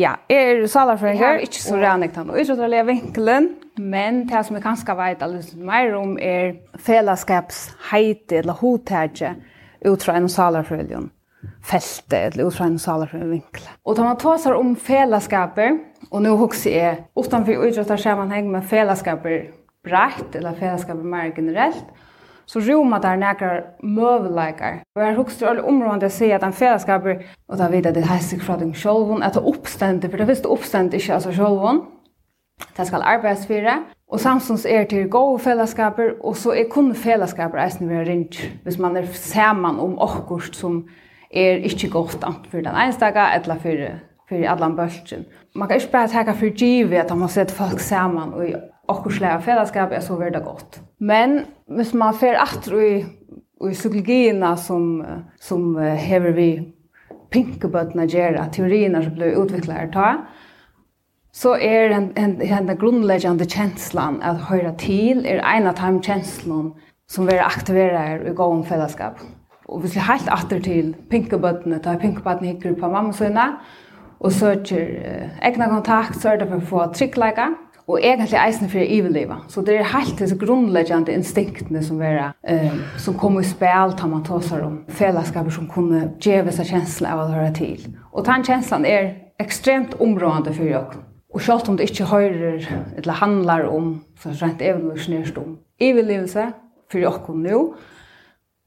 Ja, er salarfrøyngar, er ikke så rannig tann og utrotterlige vinkelen, men det som jeg kanskje vet litt mer om er fellesskapsheite eller hodtætje utra enn salarfrøyljon felte eller utra enn vinkel. Og da man tåsar om fellesskaper, og nå hukse er utanfor utrottersammanheng med fellesskaper brett eller fellesskaper mer generelt, så roma där näkar mövlikar. Och jag huxar alla områden att se att en fällskap och där vet att det här sig från den självon att uppstände för det visst uppstände inte alltså självon. Det ska arbetas för det. Och samstundes är till goda fällskap och så är kun fällskap är vi har ringt. Hvis man är samman om akkurst som är inte gott att för den enstaka eller för för alla bulten. Man kan inte bara ta för givet att man sett folk samman och i akkurat fällskap är så väldigt gott. Men hvis man fer atro i, i psykologina som, som hever vi pinkebøtna gjerra, teorierna som blir utviklare ta, så er en, en, en grunnleggjande kjenslan at høyra til er en av de kjenslene som vera aktiverar i gåen fellesskap. Og hvis vi helt atter til pinkebøttene, da pinkebøttene hikker på mamma sine, og søker eh, egna kontakt, så er det for å få tryggleika, og egentlig eisen for iveleva. Så det er helt disse grunnleggende instinktene som, vera, eh, som kommer i spil tar man tåser om fellesskaper som kunne gjøre seg kjenslen av å høre til. Og den kjenslen er ekstremt områdende for jokken. Og selv om det ikke hører eller handlar om, så rent evolusjonært om, ivelevelse for jokken nå,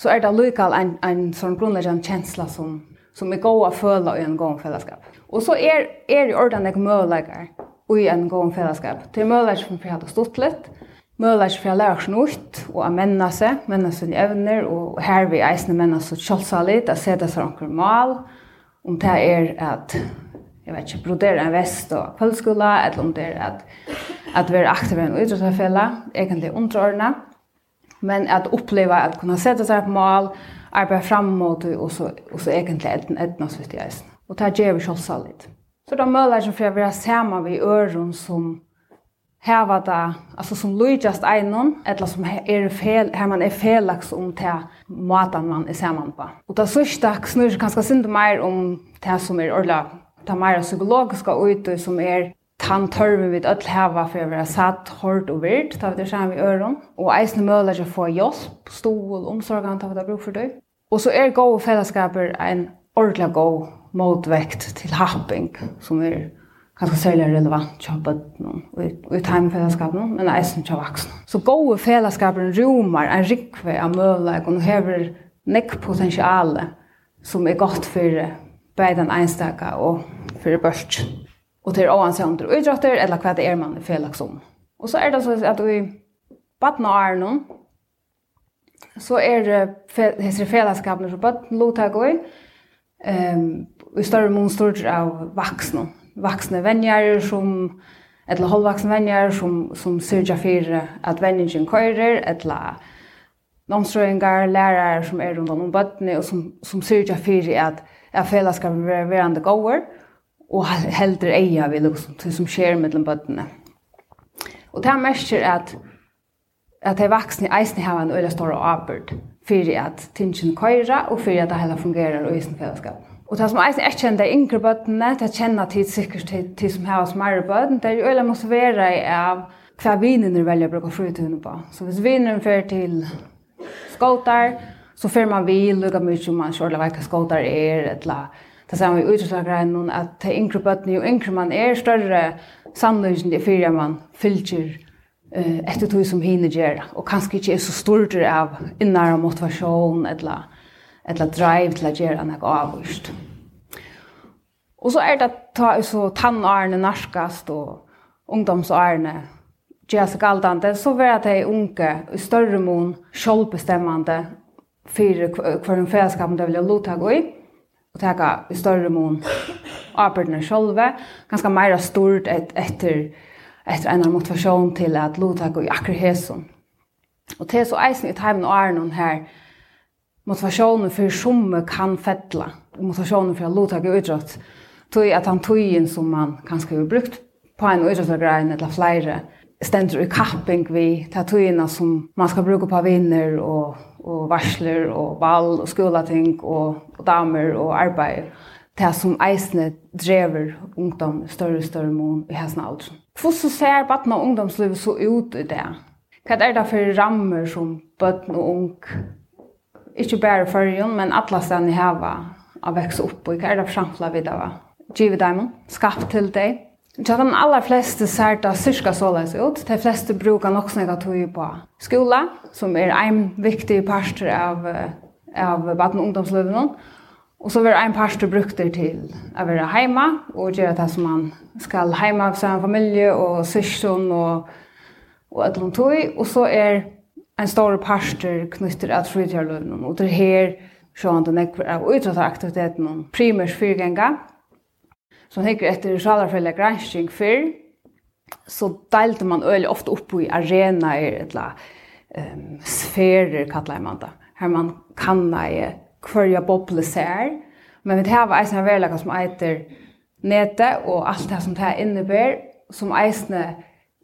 så er det lykal en, en sånn grunnleggende kjensla som, som er god å føle i en god fellesskap. Og så er, er det ordentlig møleggere i en god fellesskap. Det er mulig for å ha det stått litt, mulig for å lære oss noe ut, og å menne seg, menne sine evner, og her vi eisende menne seg kjølsa litt, å sette seg noen mal, om det er at, jeg vet ikke, brodere en vest og kveldskola, eller om det er at, at vi er aktive i en utrettarfelle, egentlig underordnet, men at oppleva at kunna sätta sig på mål, arbeta framåt och så, og så egentligen ett, ett, ett, ett, ett, ett, ett, ett, ett, ett, ett, Så det er mulighet for å være sammen med øren som hava da, altså som lujast einon, eller som er fel, her man er felaks om te matan man er saman på. Og da sørste snur seg kanskje sinde mer om te som er orla, det mer psykologiska ute som er tan tørve vid öll hava for å være satt, hård og virt, ta vi det samme i øron, og eisne møller seg få hjelp, stol, omsorgan, ta vi det bruk for døy. Og så er gode fellesskaper en ordentlig god motvekt til happing som er kanskje særlig relevant til bøtten og i timefellesskapen, men eisen til vaksne. Så gode fellesskapen romar en rikve av møvleik og hever nekk potensiale som er godt for bare einstaka og for børst. Og til oansett om du idrotter eller hva det er man i fellesskapen. Og så er det så at vi badna er noen, så er det hese fellesskapene som bøtten lotak og i, i større mån stort av vaksne. Vaksne venjer som eller halvvaksne venjer som, som sørger for at venningen køyrer, eller omstrøyngar, lærere som er rundt om bøttene, og som, som sørger for at, at fellesskapet er verande gåer, og helder eier vi liksom, til som skjer mellom bøttene. Og det er mest at at de vaksne eisne har en øyla stor avbyrd, for at tingene køyrer, og for at det hele fungerer i sin fellesskap. Og det som eisen ikke kjenner de yngre bøttene, det er kjenner tid sikkert til, til som har smærre bøtten, det er jo øyne motivere av hva vinene velger å bruke fritidene på. Så hvis vinene fører til skåter, så fører man vil, lukker mye om man kjører hva skåter er, eller det ser vi utslaggreinen at de yngre bøttene, jo yngre man er, større sannløsning er fyrir man fylgjer uh, etter tog som hinner gjør, og kanskje ikke er så stort av innere motivasjon, eller eller drive til å gjøre noe avvist. Og så er det ta, så tannårene narkast og ungdomsårene gjør seg galdende, så vil at til unge i større mån selvbestemmende for hver en fellesskap det vil låta gå i, og ta i større mån arbeidene selv, ganske mer stort et, etter, etter en motivasjon til at låta gå i akkurat hesen. Og til så eisen i timen og årene her, motivationen för som kan fettla och motivationen för att låta gå utåt tog att han tog som man kanske har brukt på en utåtgrein eller flera ständer i kapping vi tatuina som man ska bruka på vinner och och varsler och ball och skolating och, och damer och arbete det som eisne drever ungdom større større mån i hesten alderen. Hvordan ser baden og ungdomslivet så ut i det? Hva er det for rammer som bøtten og ung ikke bare førjen, men alle stedene jeg har av vekse opp og hva er det framfla videre. Give dem, skap til deg. Så de aller fleste ser det cirka så løs ut. De fleste bruker nok snakka tog på skola, som er en viktig parter av, av baden og ungdomsløven. Og så vil en brukt det til å være hjemme, og gjøre det som man skal hjemme av sin familie og syskjøn og, og et eller annet tog. Og så er en stor parster knytter at fritidsarløven, og det her sjåan den ekver av utrattaktiviteten og primers fyrgenga, som hikker etter sjalarfellig gransking fyrr, så delte man øl ofte opp i arenaer, etla um, sferer, kallar man det, her man kan i kvarja boble ser, men vi har eisne verlega som eiter nete og alt det som det innebär, som eisne,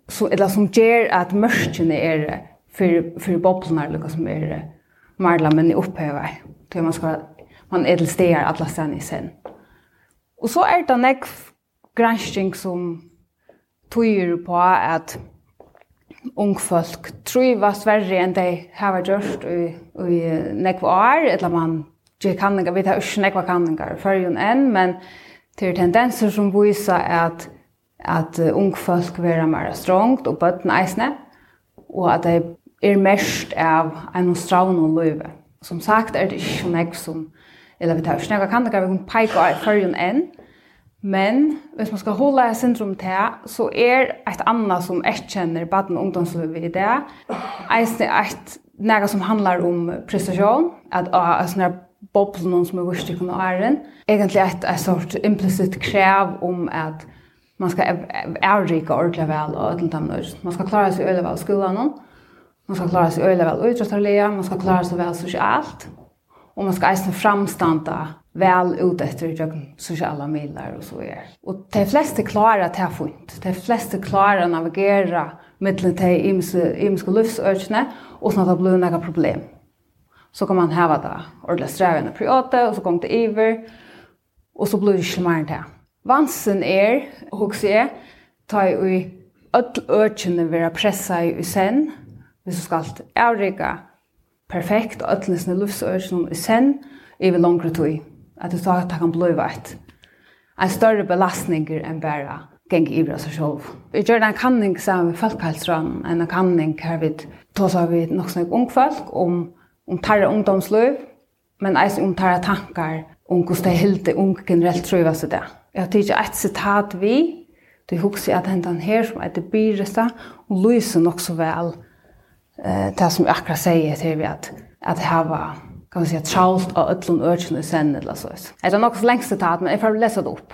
som, eller som gjer at mørkene er för för bobblarna lukar som är marla men upphäva. Det man ska man är till stegar alla stan i sen. Och så är det näck granskning som tyr på att ung folk trivas värre enn de har gjort i, i nekva år, eller man gjør kanningar, vi tar ikke nekva kanningar før jo enn, men det er tendenser som viser at, at ung folk vera mer strongt og bøtten eisne, og at de er mest av en stravn og løyve. Som sagt er det ikke så nek som, eller vi tar ikke nek kan vi kan peke av førjen enn, men hvis man skal holde et syndrom til, så er et annet som jeg kjenner baden og ungdomsløyve i det, eisne et noe som handler om prestasjon, at det er sånn boblen som er vurs til kunne æren, egentlig et, et sort implicit krev om at man skal avrike ordentlig vel og ødelig Man skal klare seg ødelig vel i skolen, Man skal klare seg øyla vel utrottarlega, man skal klare seg vel sosialt, og man skal eisen framstanda vel ut etter jøkken sosiala midler og så er. Og de fleste klarer det funnet. De fleste klarer å navigere mittelen til imiske livsøkene, og sånn at det blir noen problem. Så kan man heve det ordentlig strevende priote, og så kommer det iver, og så blir det ikke mer enn det. Vansen er, og hos jeg, tar i ødel økene være pressa i sen, hvis du skal avrika perfekt og ødelsene livsørsene i sen, i vil langere tog, at du tar at det kan bli vært. En større belastning enn bare geng i oss selv. Vi gjør en kanning sammen med folkehelseran, en kanning her vi tar av vi nok snakk ung folk om, om tarre ungdomsløv, men eis om tarre tankar om hvordan det er hilde ung generelt trøyvas i det. Jeg har tidlig et sitat vi, du husker at hentan her som heter Byresa, og lyser nok så vel eh det som jag akkurat säger till vi att att var kan man säga trout och ödlon örchen i sen eller så. Är det något längst citat men jag får läsa det upp.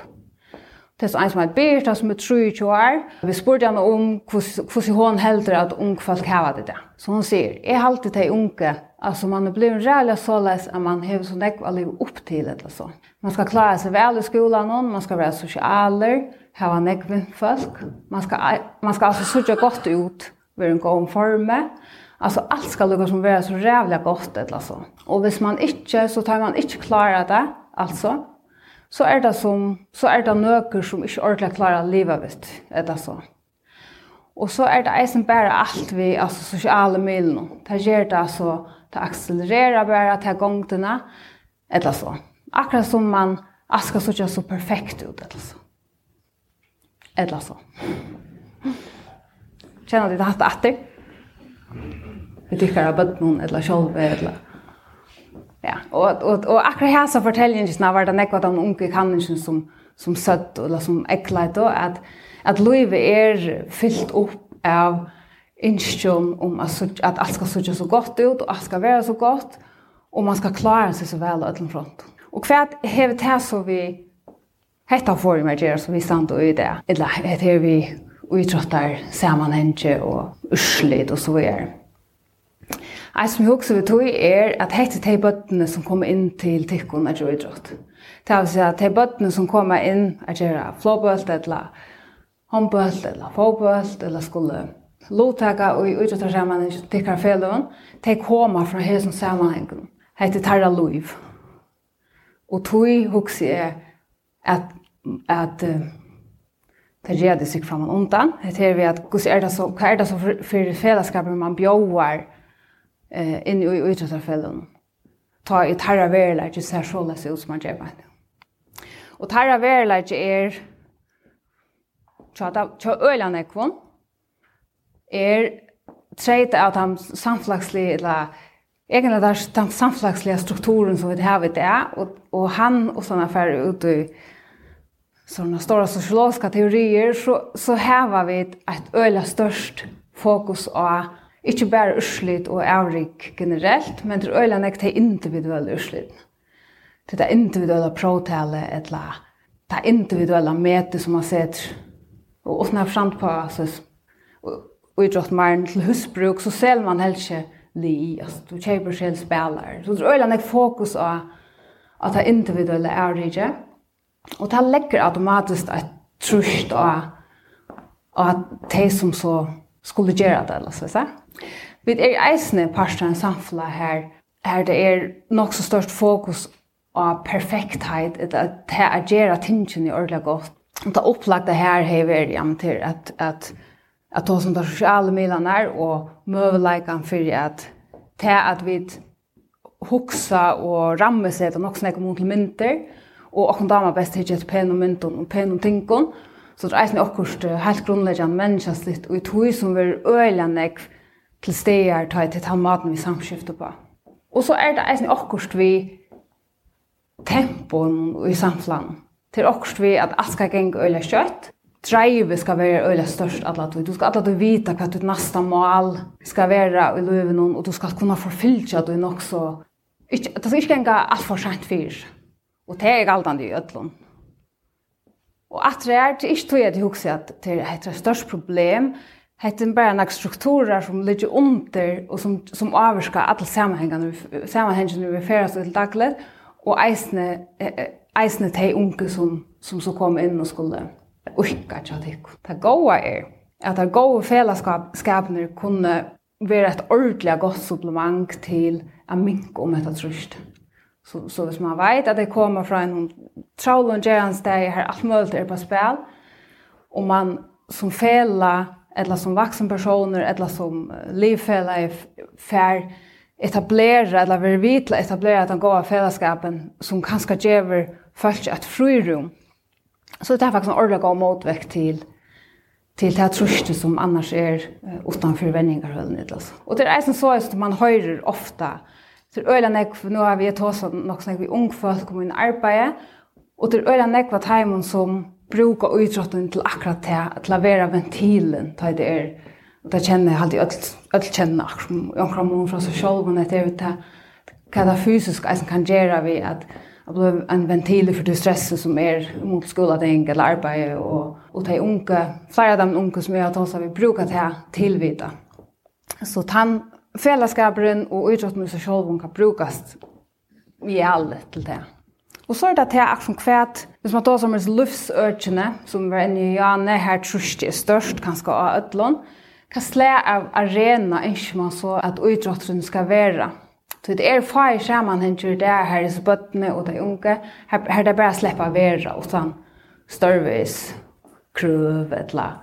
Det är så en som är bärt som är tro i år. Vi spurgade henne om hur hon hällde att ung folk hava det där. Så hon säger, jag har alltid det unga. Alltså man har blivit rädda så läs att man har så näkva liv upp till det. Så. Man ska klara sig väl i skolan, man ska vara socialer, hava näkva folk. Man ska, man ska alltså sörja gott ut vi en god form. Alltså allt ska lukka som vara så rävla gott eller så. Och hvis man inte så tar man inte klara det alltså så är det som så är det nöker som inte ordentligt klara livet vet eller så. Och så är det eisen bara allt vi alltså sociala medel. Det ger det alltså det accelererar bara till gångterna eller så. Akkurat som man aska så så perfekt ut eller så. Eller så. Känner du det att det? Vi tykker av bøtten, eller sjolv, eller... Ja, og, og, og akkurat her så fortellingen var det nekva de unge kanningen som, som søtt, eller som eklet, og at, at livet er fyllt opp av innskjøn om at, at alt skal søtja så godt ut, og alt skal være så godt, og man skal klara seg så vel av front. Og hva hevet det så vi hetta for i meg, så vi stand og i det, eller hevet vi utrottar sammanhenge og urslit og så videre. Ein som jeg husker vi tog er at hette de bøttene som kommer inn til tikkun at jo idrott. Det vil si at de bøttene som kommer inn at gjerne flåbølt eller håndbølt eller fåbølt eller skulle lottaka og utrottar sammanhenge tikkar fellowen, de kommer fra hesen sammanhengen. Hette tarra loiv. Og tog husker jeg at, at uh, det gjør det seg sikkert og undan. Det er vi at hva er det så, hva er det så for, for fellesskapen man bjøver eh, inn i utrettarfellen? Ta i tarra verilegge ser så løs ut som man gjør det. Og tarra verilegge er tja øyla nekvon er treit av de samflagslige eller egentlig der, de samflagslige strukturen som vi har i det og, og han og sånne affærer ut i sådana stora sociologiska teorier så, så hävar vi ett öjla störst fokus av inte bara urslit och avrik generellt, men det är öjla näkt till individuella urslit. Till det individuella pråtale eller det individuella mäte som man ser och åtna framt på oss och idrott mer till husbruk så ser man helst inte li, alltså du köper själv spelare. Så det är näkt fokus av att det individuella avriket Og det legger automatisk et trusht av, at de som så skulle gjøre det, eller så å Vi er eisende parster en samfunn her, her det er nok så størst fokus av perfekthet, at det er gjøre tingene i ordentlig godt. Og det opplagte her har vært ja, til at, at, at de som tar sosiale midlene er, og møveleikene for at det at vi hoksa og rammer seg til nok sånne kommuner til mynter, og okkur dama best hitje etter penum myndun og penum tingun, så det er eisne okkurst helt grunnleggjande menneskastlitt og i tog som vi øyla nekv til stegar ta til ta maten vi samskifter på. Og så er det eisne okkurst vi tempoen og i samflan. Til okkurst vi at alt skal geng øyla kjøtt, drive skal være øyla størst alla tog. Du skal alla tog vita hva ditt nasta mål skal være i løven og du skal kunna forfylltja du nok så det skal ikke genga alt for sent fyrir. Og det er galdande i ødlån. Og at det er, det ikke tog jeg til hukse at det er et størst problem, det er bare noen strukturer som ligger under og som, som avvirker alle sammenhengene, sammenhengene vi ferdes til daglig, og eisene, eisene til unge som, som så kom inn og skulle urka til at Det gode er at det gode fellesskapene kunne være et ordentlig godt supplement til å minke om etter trusht. Så så hvis man vet att det kommer fra en trollon gerans där här alt mulig er på spel och man som fälla eller som vuxen personer eller som livfälla er fair etablera eller vi vitla etablera den av fällskapen som kanske ger folk ett frirum. Så det är faktiskt en ordentlig god motväkt till till det här som annars är utanför vändningar alltså. Och det är en så att man höjer ofta Så det øyla nek, for nå har vi tås hos nok snakk vi ung folk kom inn i arbeid, og det er øyla nek var teimen som bruker utrotten til akkurat det, til å være ventilen, til det er, og det kjenner jeg alltid, alt kjenner akkurat som omkring mån fra seg selv, men det er jo det, hva det fysisk eisen kan gjøre vi, at det blir en ventil for det stresset som er mot skoladeng eller arbeid, og, og det er unge, flere av de unge som jeg er at vi bruker det tilvita. Så tann fellesskaperen og idrotten i seg selv kan brukes i alle til det. Og så er det til akkurat kvæt, hvis man tar som er livsøkene, som var inne i Jane, her trusje er størst, kanskje av Øtlån, hva slag av arena ønsker man så at idrotten skal være? Så det er far i sammenhenger der, her i spøttene og de unge, her, her det er bare å slippe å være utan størvis krøv, eller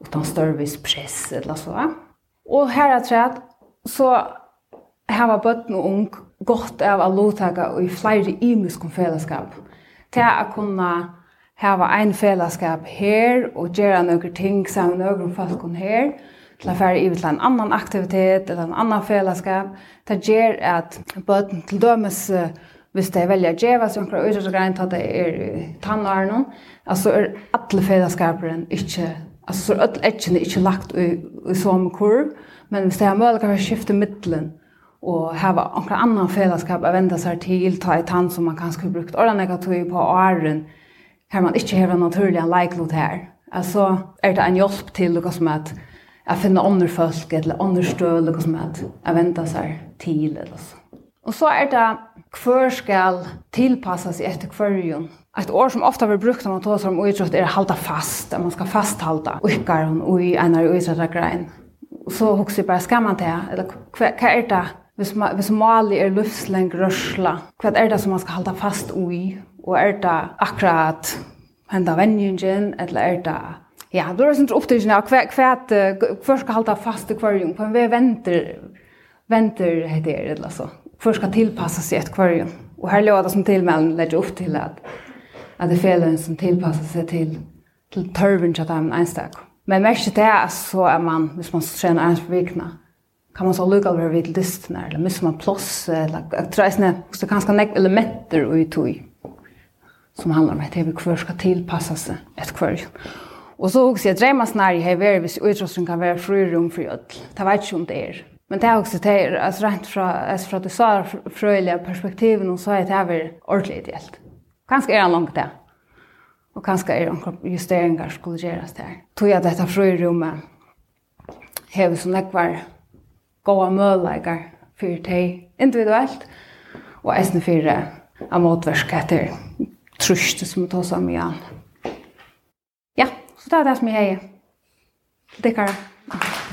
utan størvis press, eller så. Og her er det så har var bøtten og ung godt av å lovtake i flere imiske fellesskap. Til å kunne ha en fellesskap her og gjøre noen ting sammen med noen folk her, til å fære i til en annan aktivitet eller en annan fellesskap. Det gjør at bøtten til dømes hvis de velger å gjøre seg noen de til at det er tannaren, altså er alle fellesskaperen ikke, altså er alle etkene ikke lagt i, i som kurv, Men hvis det er mulig å skifte midtelen, og hava onkra annan fellesskap å venda seg til, ta et tann som man kanskje har brukt ordan negativ på åren, her man ikke hever naturlig en leiklot her. Altså er det en hjelp til noe som at jeg finner andre folk, eller andre støl, noe som at jeg venda seg til, eller så. Og så er det hver skal tilpassa seg etter hverjon. Et år som ofte blir brukt når man tar seg om utrott er halda fast, at man skal fasthalda ukkaren og i en av utrettet grein. Så husker jeg bare, skal man ta Eller vad är det? Hvis, man, hvis Mali er livsleng rørsla, hva er det som man skal hålla fast i? Og er det akkurat henda vänjungen eller er det Ja, då är det inte upp till att kvärt kvärt ska hålla fast i kvarjon På en väntar väntar heter det eller så. Först ska tillpassa sig ett kvarjon. Och här låter som till mellan lägger upp till att att det felen som tillpassar sig till till törven chatta en. Men mest det är så är man, hvis man trener ens på vikna, kan man så lukka över vid listene, eller missar man plås, eller jag tror att det är ganska nek elementer i tog, som handlar om at jeg kvar ska tillpassa sig ett hver. Og så også jeg dreier meg snarere her ved hvis utrustning kan være frirum for jødel. Det vet ikke om det er. Men det er også det er, altså rent fra, altså fra det sa frøylige perspektiven, og så er det her ordentlig ideelt. Kanskje er han langt det. Og kanskje er det justeringer skulle gjøres der. Tog jeg dette frøyrummet hever som nekvar gode møleger for deg individuelt, og jeg eisne for det av motversk etter trusk som vi tar sammen igjen. Ja, så det er det som jeg heier. Dikkar. Dikkar.